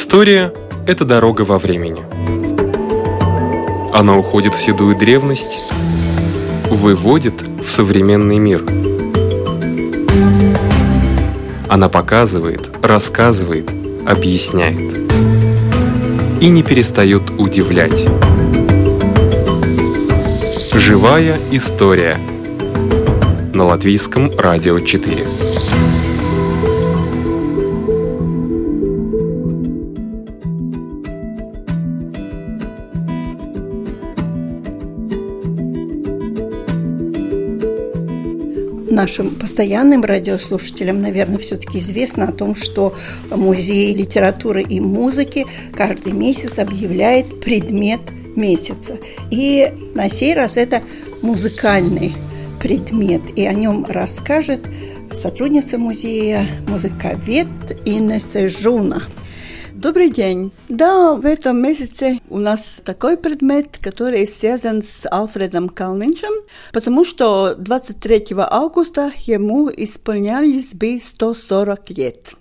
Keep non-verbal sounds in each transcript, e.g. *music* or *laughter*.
История – это дорога во времени. Она уходит в седую древность, выводит в современный мир. Она показывает, рассказывает, объясняет. И не перестает удивлять. Живая история на латвийском радио 4. Нашим постоянным радиослушателям, наверное, все-таки известно о том, что Музей литературы и музыки каждый месяц объявляет предмет месяца. И на сей раз это музыкальный предмет, и о нем расскажет сотрудница музея, музыковед Инесса Жуна. Добрый день. Да, в этом месяце у нас такой предмет, который связан с Альфредом Калнинчем, потому что 23 августа ему исполнялись бы 140 лет.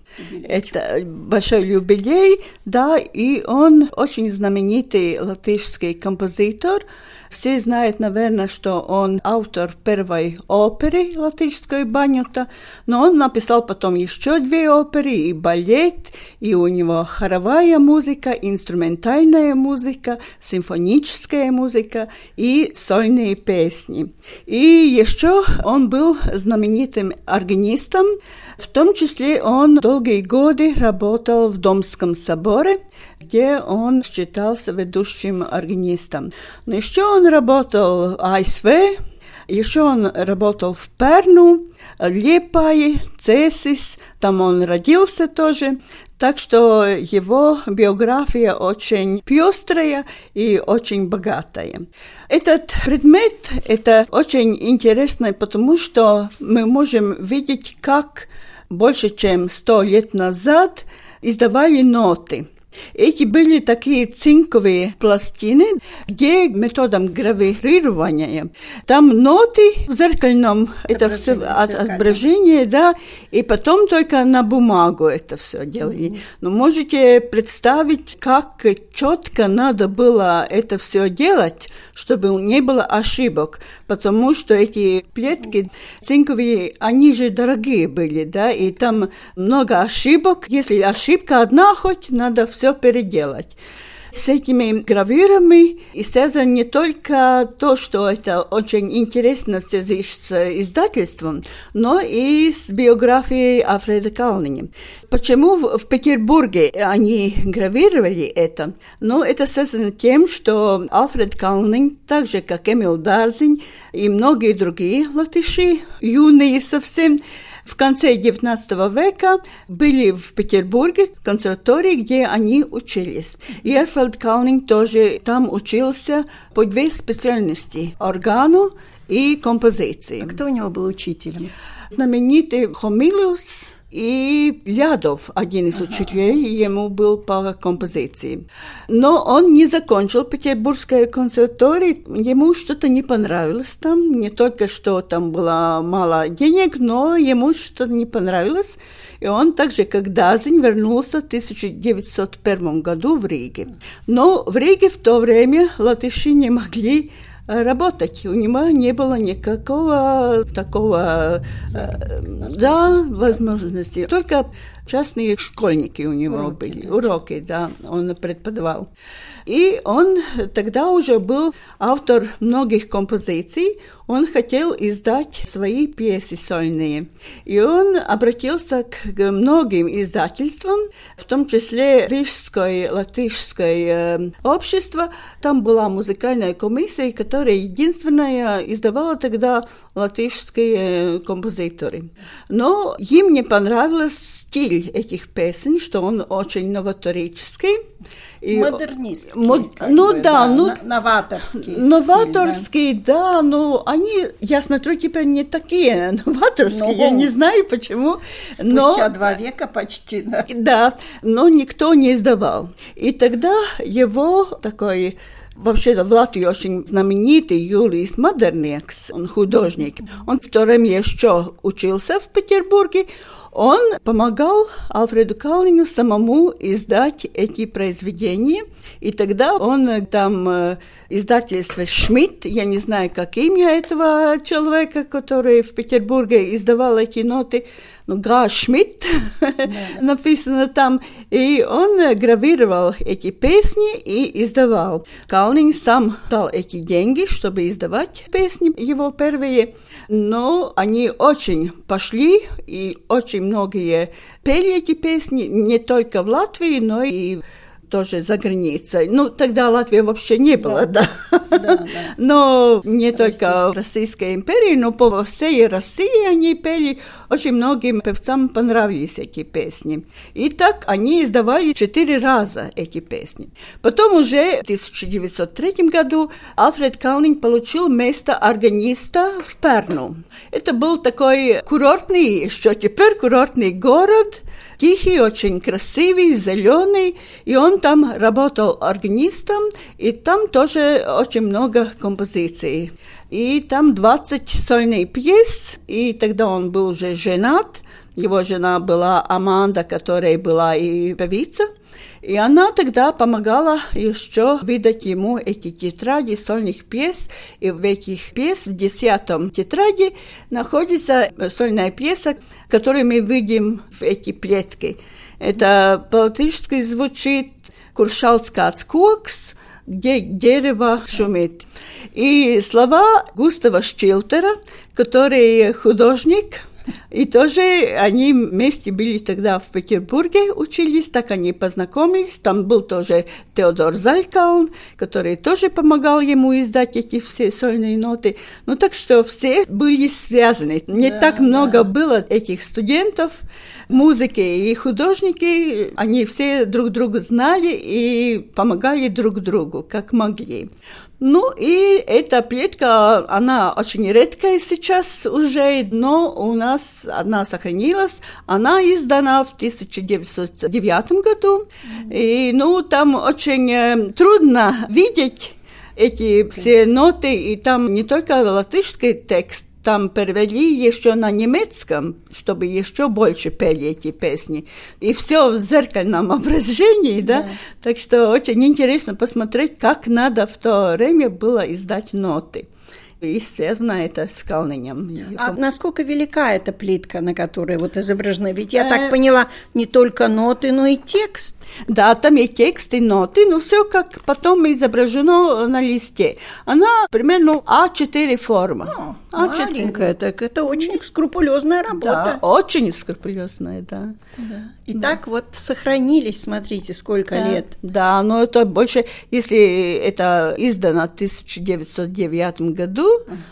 Это большой юбилей, да, и он очень знаменитый латышский композитор – все знают, наверное, что он автор первой оперы латышской «Банюта», но он написал потом еще две оперы, и балет, и у него хоровая музыка, инструментальная музыка, симфоническая музыка и сольные песни. И еще он был знаменитым органистом, в том числе он долгие годы работал в Домском соборе, где он считался ведущим органистом. Но еще он работал в АСВ, еще он работал в Перну, Лепае, Цесис, там он родился тоже. Так что его биография очень пестрая и очень богатая. Этот предмет это очень интересно, потому что мы можем видеть, как больше чем сто лет назад издавали ноты. Эти были такие цинковые пластины, где методом гравирования, там ноты в зеркальном, это все от, отображение, да, и потом только на бумагу это все делали. Mm-hmm. Но можете представить, как четко надо было это все делать, чтобы не было ошибок, потому что эти плетки цинковые, они же дорогие были, да, и там много ошибок. Если ошибка одна хоть, надо все переделать с этими гравюрами связано не только то, что это очень интересно в связи с издательством, но и с биографией Альфреда Калнини. Почему в, Петербурге они гравировали это? Ну, это связано тем, что Альфред Калнин, так же как Эмил Дарзин и многие другие латыши, юные совсем, в конце XIX века были в Петербурге, консерватории, где они учились. И Эрфельд Калнинг тоже там учился по две специальности – органу и композиции. А кто у него был учителем? Знаменитый Хомилус – и Лядов, один из учителей, ему был по композиции. Но он не закончил Петербургское консерваторию, ему что-то не понравилось там, не только что там было мало денег, но ему что-то не понравилось, и он так же, как Дазин, вернулся в 1901 году в Риге. Но в Риге в то время латыши не могли работать. У него не было никакого такого, э, да, возможности. Только частные школьники у него уроки, были, да. уроки, да, он преподавал. И он тогда уже был автор многих композиций, он хотел издать свои пьесы сольные. И он обратился к многим издательствам, в том числе Рижское латышское э, общество. Там была музыкальная комиссия, которая единственная издавала тогда латышские композиторы. Но им не понравился стиль этих песен, что он очень новаторический. И Модернистский. Мод, ну бы, да, ну новаторский. Новаторский, стиль, да. да, но они, я смотрю, теперь не такие *laughs* новаторские, ну, я не знаю почему. Спустя но, два века почти. Да. да, но никто не издавал. И тогда его такой Вообще в Латвии очень знаменитый Юлис Модернекс, он художник. Он в то время еще учился в Петербурге. Он помогал Альфреду Калнину самому издать эти произведения. И тогда он там э, издательство Шмидт, я не знаю, как имя этого человека, который в Петербурге издавал эти ноты, ну, Га Шмидт написано там, и он гравировал эти песни и издавал. Калнин сам дал эти деньги, чтобы издавать песни его первые, но они очень пошли, и очень многие пели эти песни не только в Латвии, но и тоже за границей. Ну, тогда Латвии вообще не было, да. да. да, да. *laughs* Но не только в Российской империи, но по всей России они пели. Очень многим певцам понравились эти песни. И так они издавали четыре раза эти песни. Потом уже в 1903 году Альфред Калнин получил место органиста в Перну. Это был такой курортный, еще теперь курортный город, тихий, очень красивый, зеленый, и он там работал органистом, и там тоже очень много композиций. И там 20 сольных пьес, и тогда он был уже женат, его жена была Аманда, которая была и певица – и она тогда помогала еще выдать ему эти тетради сольных пьес. И в этих пьес, в десятом тетради, находится сольная пьеса, которую мы видим в эти плетки. Это по-латышски звучит «Куршалскац кокс», где дерево шумит. И слова Густава Шчилтера, который художник, и тоже они вместе были тогда в Петербурге, учились, так они познакомились. Там был тоже Теодор Залькаун, который тоже помогал ему издать эти все сольные ноты. Ну, так что все были связаны. Не да, так много да. было этих студентов музыки и художники. Они все друг друга знали и помогали друг другу, как могли. Ну и эта плитка, она очень редкая сейчас уже, но у нас она сохранилась. Она издана в 1909 году. И ну там очень э, трудно видеть эти все ноты, и там не только латышский текст, там перевели еще на немецком, чтобы еще больше пели эти песни. И все в зеркальном *laughs* ображении, да? да. Так что очень интересно посмотреть, как надо в то время было издать ноты. И связано это с Калнинем. А насколько велика эта плитка, на которой вот изображены? Ведь я так э, поняла, не только ноты, но и текст. Да, там и текст, и ноты, но все как потом изображено на листе. Она примерно А4 форма. А, А4. Маленькая, так это очень скрупулезная работа. Да, очень скрупулезная, да. да. И да. так вот сохранились, смотрите, сколько да. лет. Да, но это больше, если это издано в 1909 году,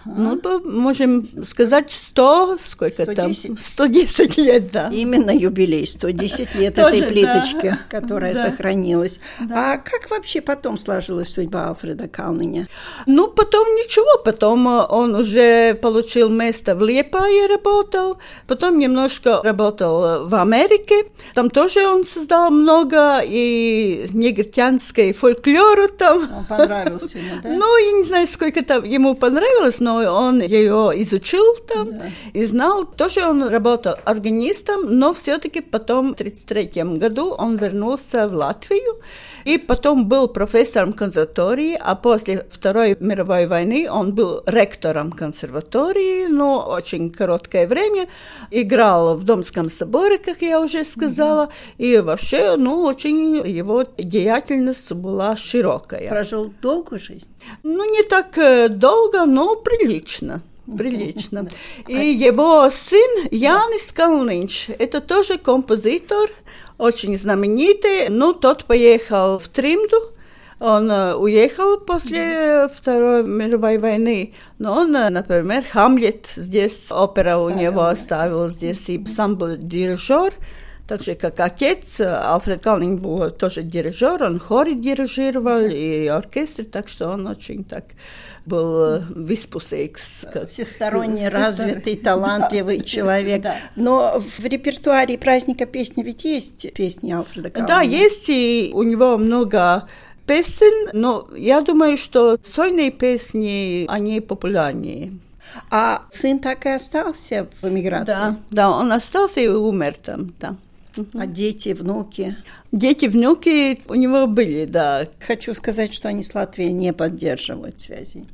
ага. ну, можем сказать 100, сколько 110. там? 110 лет, да. Именно юбилей, 110 лет этой плиточки, которая сохранилась. А как вообще потом сложилась судьба Алфреда Калниня? Ну, потом ничего, потом он уже получил место в Лепае, работал, потом немножко работал в Америке, там тоже он создал много и негритянской фольклора там. Он понравился ему, да? *laughs* Ну, я не знаю, сколько там ему понравилось, но он ее изучил там да. и знал. Тоже он работал органистом, но все-таки потом в 1933 году он вернулся в Латвию. И потом был профессором консерватории, а после Второй мировой войны он был ректором консерватории, но очень короткое время. Играл в Домском соборе, как я уже сказала, mm-hmm. и вообще, ну, очень его деятельность была широкая. Прожил долгую жизнь? Ну, не так э, долго, но прилично прилично. И его сын Янис Калнинч, это тоже композитор, очень знаменитый. Ну, тот поехал в Тримду, он э, уехал после Второй мировой войны, но он, э, например, Хамлет здесь, опера Ставил, у него оставил здесь, и сам был дирижер. Так же, как отец, Альфред Калнинг был тоже дирижер, он хоре дирижировал и оркестр, так что он очень так был виспусейкс. Всесторонне *laughs* развитый, талантливый *laughs* человек. Но в репертуаре праздника песни ведь есть песни Альфреда Калнинга? Да, есть, и у него много песен, но я думаю, что сольные песни, они популярнее. А сын так и остался в эмиграции? Да, да, он остался и умер там, да. А дети, внуки? Дети, внуки у него были, да. Хочу сказать, что они с Латвией не поддерживают связи.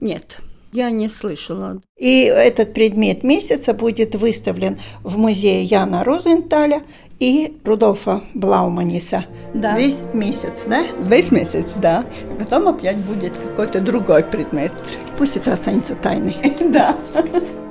Нет, я не слышала. И этот предмет месяца будет выставлен в музее Яна Розенталя и Рудольфа Блауманиса. Да. Весь месяц, да? Весь месяц, да. Потом опять будет какой-то другой предмет. Пусть это останется тайной. *laughs* Да. *laughs*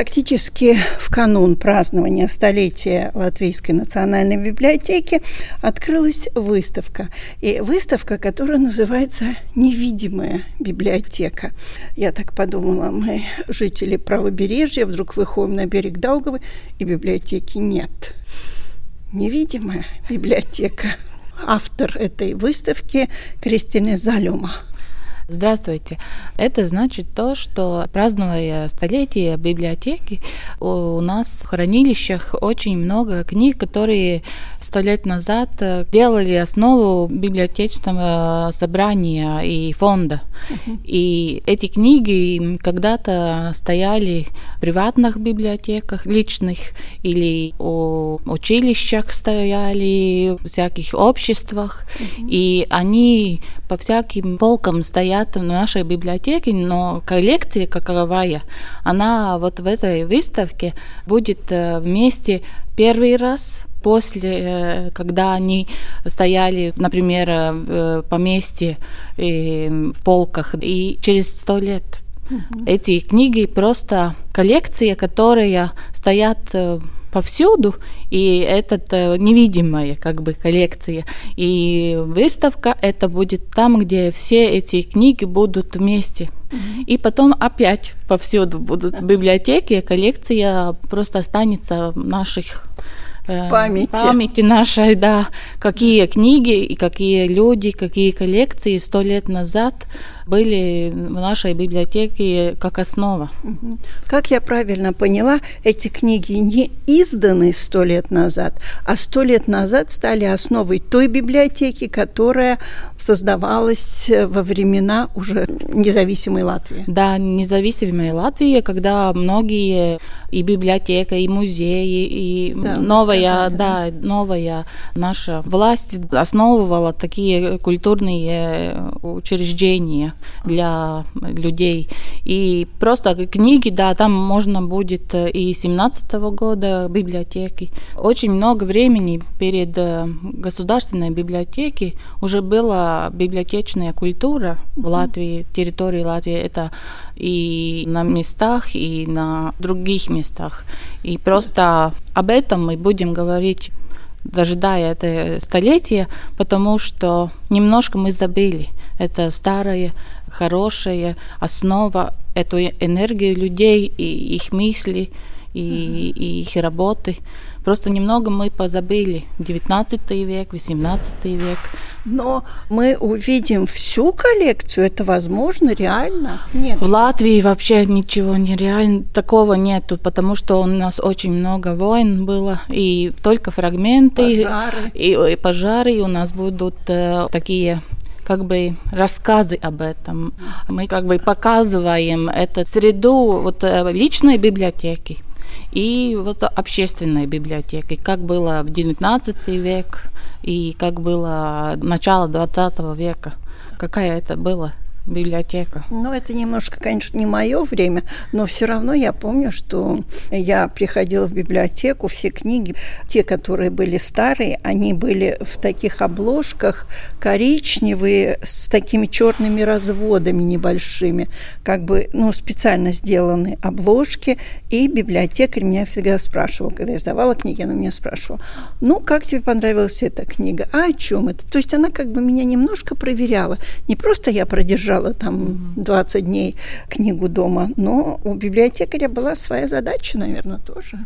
Практически в канун празднования столетия Латвийской национальной библиотеки открылась выставка. И выставка, которая называется «Невидимая библиотека». Я так подумала, мы, жители правобережья, вдруг выходим на берег Даугавы, и библиотеки нет. Невидимая библиотека. Автор этой выставки Кристина Залюма. Здравствуйте. Это значит то, что празднуя столетие библиотеки, у нас в хранилищах очень много книг, которые сто лет назад э, делали основу библиотечного собрания и фонда. И эти книги когда-то стояли в приватных библиотеках, личных, или у училищах стояли, в всяких обществах, и они по всяким полкам стояли стоят в нашей библиотеке, но коллекция каковая, она вот в этой выставке будет э, вместе первый раз после, э, когда они стояли, например, э, в поместье в полках, и через сто лет. Эти книги просто коллекция, которые стоят повсюду, и это э, невидимая как бы коллекция. И выставка это будет там, где все эти книги будут вместе. И потом опять повсюду будут библиотеки, коллекция просто останется наших Э, памяти. памяти нашей, да, какие книги и какие люди, какие коллекции сто лет назад были в нашей библиотеке как основа. Как я правильно поняла, эти книги не изданы сто лет назад, а сто лет назад стали основой той библиотеки, которая создавалась во времена уже независимой Латвии. Да, независимой Латвии, когда многие и библиотека, и музеи, и да, новая, да, новая наша власть основывала такие культурные учреждения для людей. И просто книги, да, там можно будет и 17 -го года библиотеки. Очень много времени перед э, государственной библиотекой уже была библиотечная культура в Латвии, территории Латвии. Это и на местах, и на других местах. И просто об этом мы будем говорить дожидая это столетие, потому что немножко мы забыли. Это старая, хорошая основа, эту энергию людей и их мысли, и, и их работы. Просто немного мы позабыли. 19 век, 18 век. Но мы увидим всю коллекцию, это возможно, реально? Нет. В Латвии вообще ничего нереально такого нету, потому что у нас очень много войн было, и только фрагменты. Пожары. И, и пожары, и у нас будут э, такие как бы рассказы об этом. Мы как бы показываем эту среду вот, э, личной библиотеки и вот общественной библиотекой, как было в 19 век и как было начало 20 века. Какая это была библиотека. Ну, это немножко, конечно, не мое время, но все равно я помню, что я приходила в библиотеку, все книги, те, которые были старые, они были в таких обложках коричневые, с такими черными разводами небольшими, как бы, ну, специально сделаны обложки, и библиотекарь меня всегда спрашивал, когда я сдавала книги, она меня спрашивала, ну, как тебе понравилась эта книга, а о чем это? То есть она как бы меня немножко проверяла, не просто я продержала держала там 20 дней книгу дома, но у библиотекаря была своя задача, наверное, тоже.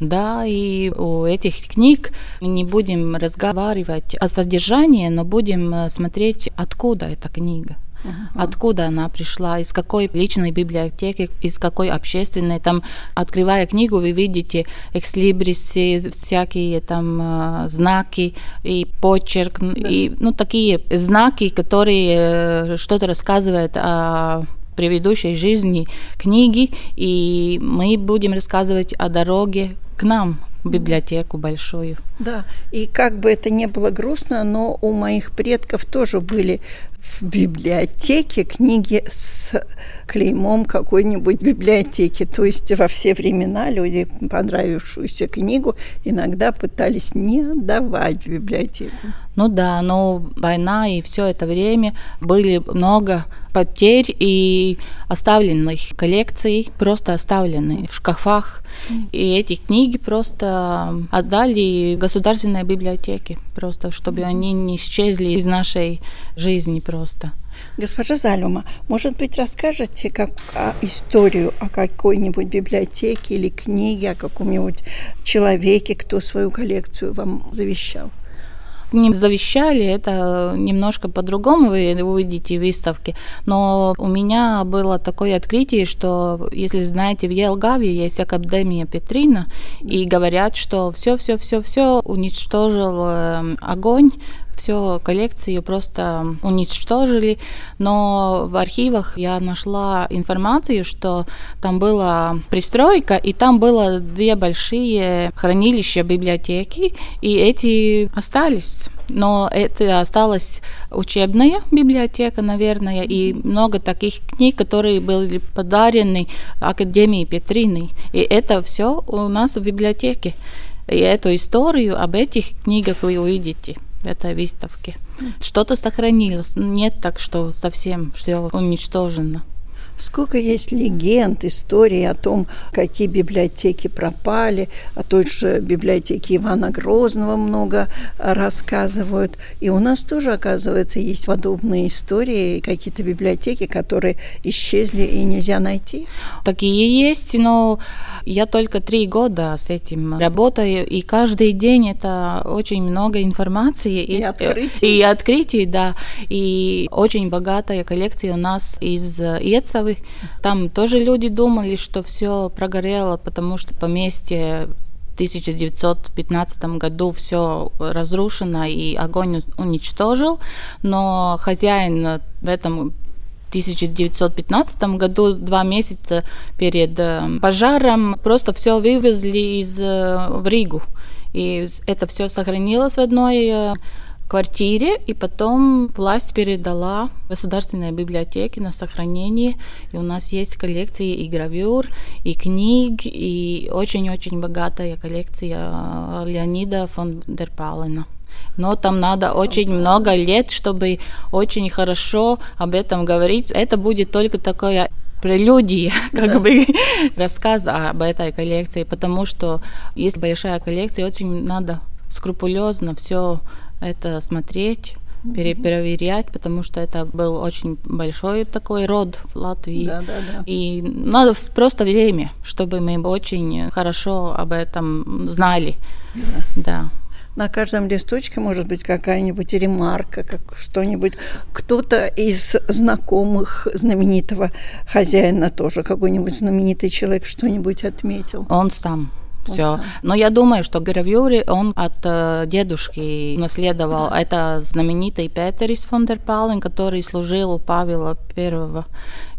Да, и у этих книг не будем разговаривать о содержании, но будем э, смотреть, откуда эта книга. Uh-huh. Откуда она пришла, из какой личной библиотеки, из какой общественной. Там, открывая книгу, вы видите экслибрисы, всякие там э, знаки и почерк, да. и ну такие знаки, которые э, что-то рассказывают о предыдущей жизни книги, и мы будем рассказывать о дороге к нам, библиотеку большую. Да, и как бы это ни было грустно, но у моих предков тоже были в библиотеке книги с клеймом какой-нибудь библиотеки. То есть во все времена люди понравившуюся книгу иногда пытались не отдавать в библиотеку. Ну да, но война и все это время были много потерь и оставленных коллекций, просто оставлены в шкафах. И эти книги просто отдали государственной библиотеке, просто чтобы они не исчезли из нашей жизни просто. Госпожа Залюма, может быть, расскажете как а, историю о какой-нибудь библиотеке или книге, о каком-нибудь человеке, кто свою коллекцию вам завещал? не завещали, это немножко по-другому вы увидите в выставке. Но у меня было такое открытие, что, если знаете, в Елгаве есть Академия Петрина, и говорят, что все-все-все-все уничтожил эм, огонь все коллекцию просто уничтожили, но в архивах я нашла информацию, что там была пристройка, и там было две большие хранилища библиотеки, и эти остались. Но это осталась учебная библиотека, наверное, и много таких книг, которые были подарены Академии Петрины. И это все у нас в библиотеке. И эту историю об этих книгах вы увидите этой выставке. Что-то сохранилось. Нет так, что совсем все уничтожено. Сколько есть легенд, историй о том, какие библиотеки пропали, о той же библиотеке Ивана Грозного много рассказывают. И у нас тоже, оказывается, есть подобные истории, какие-то библиотеки, которые исчезли и нельзя найти. Такие есть, но я только три года с этим работаю, и каждый день это очень много информации. И, и открытий. И открытий, да. И очень богатая коллекция у нас из Ецовы. Там тоже люди думали, что все прогорело, потому что поместье в 1915 году все разрушено и огонь уничтожил, но хозяин в этом 1915 году, два месяца перед э, пожаром, просто все вывезли из, э, в Ригу. И это все сохранилось в одной э, квартире, и потом власть передала Государственной библиотеке на сохранение. И у нас есть коллекции и гравюр, и книг, и очень-очень богатая коллекция Леонида фон дер Палена но там надо очень много лет, чтобы очень хорошо об этом говорить. Это будет только такое прелюдия, *laughs* как да. бы *laughs* рассказ об этой коллекции, потому что есть большая коллекция, очень надо скрупулезно все это смотреть перепроверять, потому что это был очень большой такой род в Латвии. Да, да, да. И надо просто время, чтобы мы очень хорошо об этом знали. Да. да на каждом листочке может быть какая-нибудь ремарка, как что-нибудь. Кто-то из знакомых знаменитого хозяина тоже, какой-нибудь знаменитый человек что-нибудь отметил. Он сам все. Но я думаю, что гравюры он от э, дедушки наследовал. Это знаменитый Петерис фон дер Пален, который служил у Павла Первого.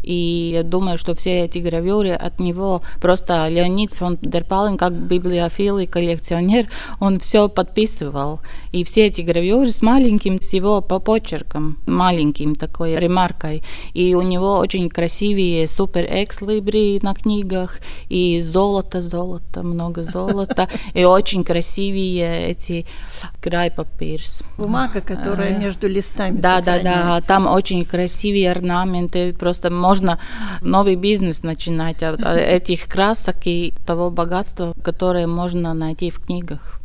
И я думаю, что все эти гравюры от него, просто Леонид фон дер Пален, как библиофил и коллекционер, он все подписывал. И все эти гравюры с маленьким, с его по почерком, маленьким такой ремаркой. И у него очень красивые супер экс-либри на книгах, и золото, золото, много золота, *laughs* и очень красивые эти край папирс. Бумага, которая э, между листами Да, да, да, там очень красивые орнаменты, просто можно можно новый бизнес начинать от этих красок и того богатства, которое можно найти в книгах.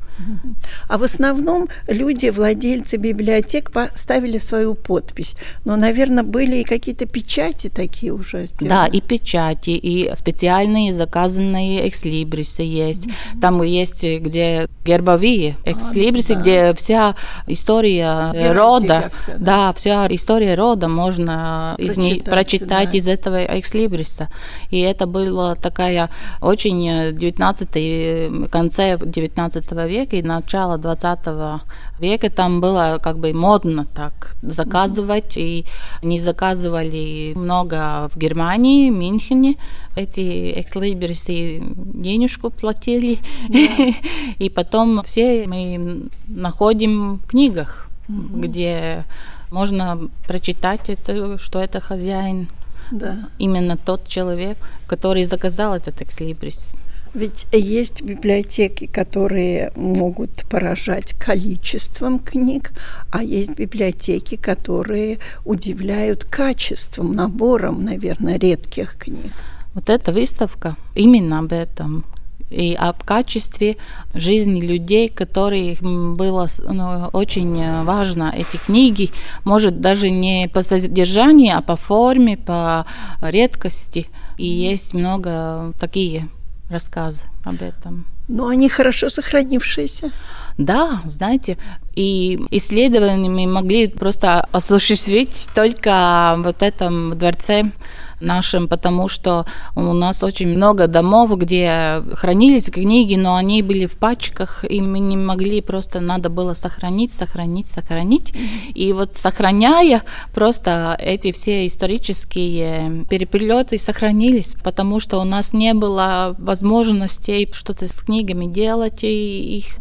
А в основном люди, владельцы библиотек, поставили свою подпись. Но, наверное, были и какие-то печати такие уже сделаны. Да, и печати, и специальные заказанные экслибрисы есть. Mm-hmm. Там есть, где гербовые а, экслибрисы, а, да. где вся история Геральдика рода, вся, да. да, вся история рода можно прочитать, из не, прочитать да. из этого экслибриса. И это была такая очень 19 конце 19 века века и начало 20 века там было как бы модно так заказывать, и не заказывали много в Германии, Мюнхене, эти экслибрисы денежку платили, yeah. *laughs* и потом все мы находим в книгах, mm-hmm. где можно прочитать это, что это хозяин. Да. Именно тот человек, который заказал этот экслибрис. Ведь есть библиотеки, которые могут поражать количеством книг, а есть библиотеки, которые удивляют качеством, набором, наверное, редких книг. Вот эта выставка именно об этом и об качестве жизни людей, которые было ну, очень важно эти книги, может даже не по содержанию, а по форме, по редкости. И есть много такие рассказы об этом. Но они хорошо сохранившиеся. Да, знаете, и исследованиями могли просто осуществить только вот этом дворце нашим, потому что у нас очень много домов, где хранились книги, но они были в пачках, и мы не могли, просто надо было сохранить, сохранить, сохранить. И вот сохраняя, просто эти все исторические переплеты сохранились, потому что у нас не было возможностей что-то с книгами делать, и их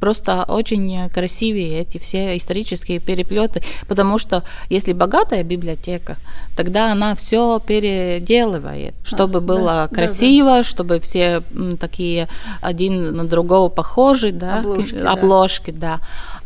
просто очень красивые эти все исторические переплеты, потому что если богатая библиотека, тогда она все переделывает, чтобы а, было да, красиво, да, да. чтобы все такие один на другого похожи, да, обложки, обложки да. да.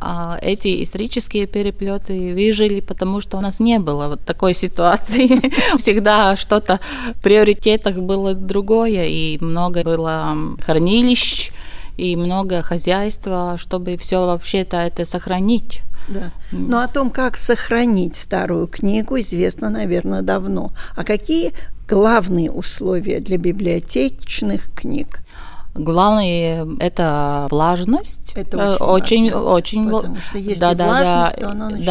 А эти исторические переплеты выжили, потому что у нас не было вот такой *laughs* ситуации. Всегда что-то в приоритетах было другое, и много было хранилищ, и много хозяйства, чтобы все вообще-то это сохранить. Да. Но о том, как сохранить старую книгу, известно, наверное, давно. А какие главные условия для библиотечных книг? Главное это влажность. Это очень, очень, важно, очень потому что если да, да, влажность, да, то оно начинает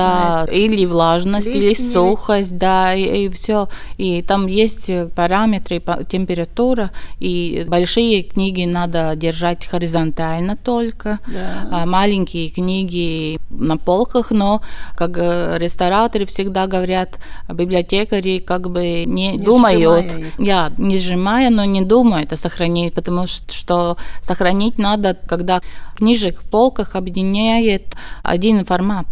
да, или влажность, или сухость, да, и, и все. И там есть параметры, температура, и большие книги надо держать горизонтально только, да. а маленькие книги на полках, но как рестораторы всегда говорят, библиотекари как бы не, не думают, я не сжимая, но не думают о сохранении, потому что что сохранить надо, когда книжек в полках объединяет один формат.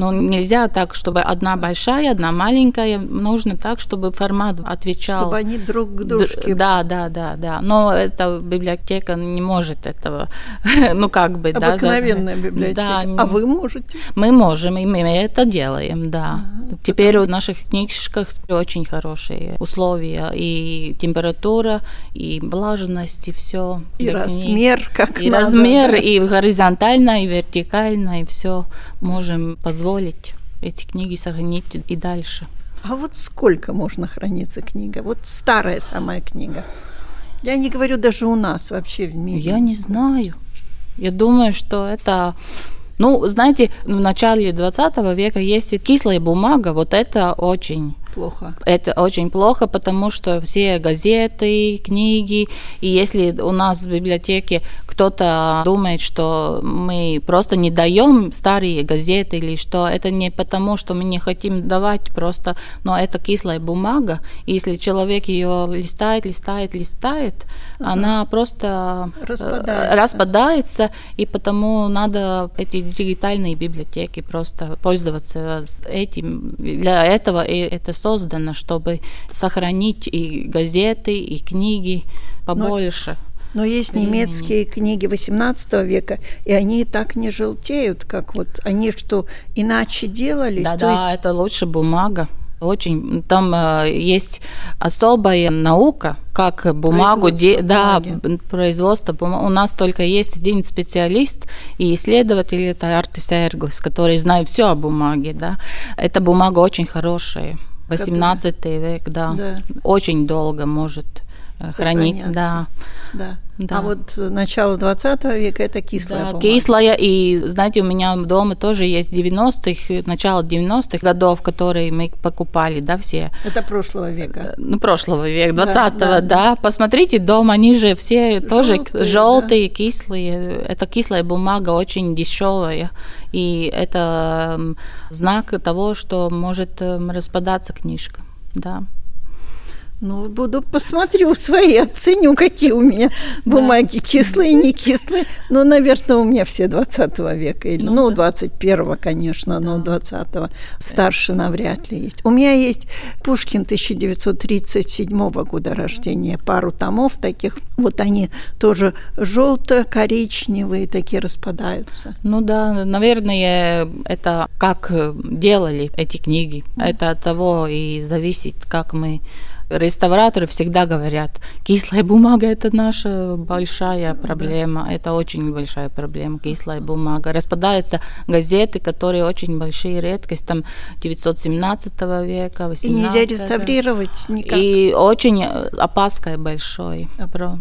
Но нельзя так, чтобы одна большая, одна маленькая. Нужно так, чтобы формат отвечал. Чтобы они друг к дружке. Да, да, да, да. Но эта библиотека не может этого. *laughs* ну, как бы, да. Обыкновенная библиотека. Да, а вы можете? Мы можем, и мы это делаем, да. А, Теперь потому... в наших книжках очень хорошие условия. И температура, и влажность, и все. И размер, книг. как И надо, размер, да. и горизонтально, и вертикально, и все можем позволить позволить эти книги сохранить и дальше. А вот сколько можно храниться книга? Вот старая самая книга. Я не говорю даже у нас вообще в мире. Я не знаю. Я думаю, что это... Ну, знаете, в начале 20 века есть кислая бумага, вот это очень плохо. Это очень плохо, потому что все газеты, книги, и если у нас в библиотеке кто-то думает, что мы просто не даем старые газеты или что, это не потому, что мы не хотим давать, просто, но это кислая бумага, и если человек ее листает, листает, листает, угу. она просто э, распадается. распадается, и потому надо эти дигитальные библиотеки просто пользоваться этим. Для этого и это создано, чтобы сохранить и газеты, и книги побольше. Но, но есть немецкие книги XVIII века, и они так не желтеют, как вот они что иначе делались. Да, да, есть... это лучше бумага. Очень там э, есть особая наука, как бумагу, де, да, производство бумаги. У нас только есть один специалист и исследователь, это Артис Эрглс, который знает все о бумаге, да. Эта бумага очень хорошая. 18 век, да. да. Очень долго может э, хранить, да. да. Да. А вот начало 20 века это кислая да, бумага. кислая, и знаете, у меня дома тоже есть 90-х, начало 90-х годов, которые мы покупали, да, все. Это прошлого века. Ну, прошлого века, 20-го, да, да, да. Посмотрите, дом, они же все желтые, тоже желтые, да. кислые. Это кислая бумага, очень дешевая, и это знак того, что может распадаться книжка, да. Ну, буду посмотрю свои, оценю, какие у меня бумаги, да. кислые, не кислые. Ну, наверное, у меня все 20 века. Или, ну, ну да. 21-го, конечно, но 20-го. Старше навряд ли есть. У меня есть Пушкин 1937 года рождения. Пару томов таких. Вот они тоже желто-коричневые, такие распадаются. Ну да, наверное, это как делали эти книги. Это от того и зависит, как мы реставраторы всегда говорят, кислая бумага это наша большая проблема, да. это очень большая проблема, кислая бумага. Распадаются газеты, которые очень большие редкость, там 917 века, 18 И нельзя реставрировать никак. И очень опаской большой,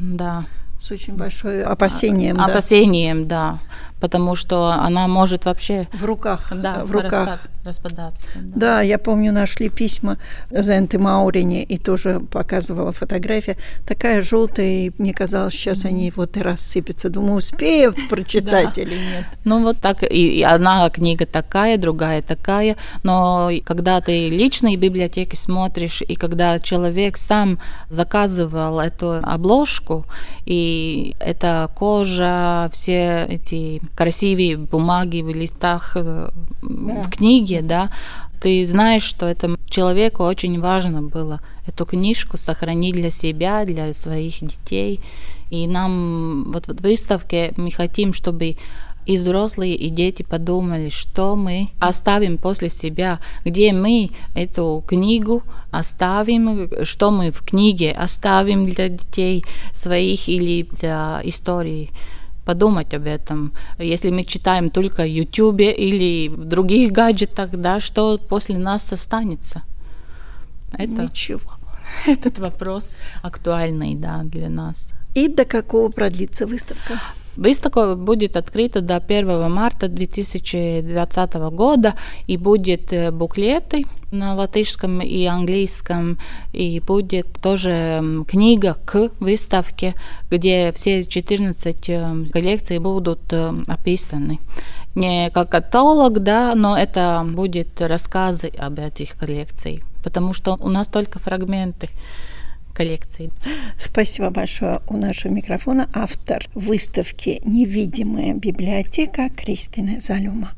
да. С очень большой опасением, Опасением, да. да потому что она может вообще в руках, да, в руках распад, распадаться. Да. да, я помню, нашли письма Зенты Маурине и тоже показывала фотография такая желтая, и мне казалось, сейчас они вот и рассыпятся. Думаю, успею *laughs* прочитать или нет. Ну вот так и, и одна книга такая, другая такая, но когда ты личные библиотеки смотришь и когда человек сам заказывал эту обложку и эта кожа, все эти красивые бумаги в листах э, да. в книге, да, ты знаешь, что этому человеку очень важно было эту книжку сохранить для себя, для своих детей. И нам вот в выставке мы хотим, чтобы и взрослые, и дети подумали, что мы оставим после себя, где мы эту книгу оставим, что мы в книге оставим для детей своих или для истории подумать об этом. Если мы читаем только в YouTube или в других гаджетах, да, что после нас останется? Это, Ничего. *laughs* Этот вопрос актуальный, да, для нас. И до какого продлится выставка? Выставка будет открыта до 1 марта 2020 года и будет э, буклеты на латышском и английском, и будет тоже книга к выставке, где все 14 э, коллекций будут э, описаны. Не как каталог, да, но это будет рассказы об этих коллекциях, потому что у нас только фрагменты коллекции. Спасибо большое. У нашего микрофона автор выставки «Невидимая библиотека» Кристина Залюма.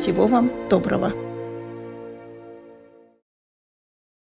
Всего вам доброго.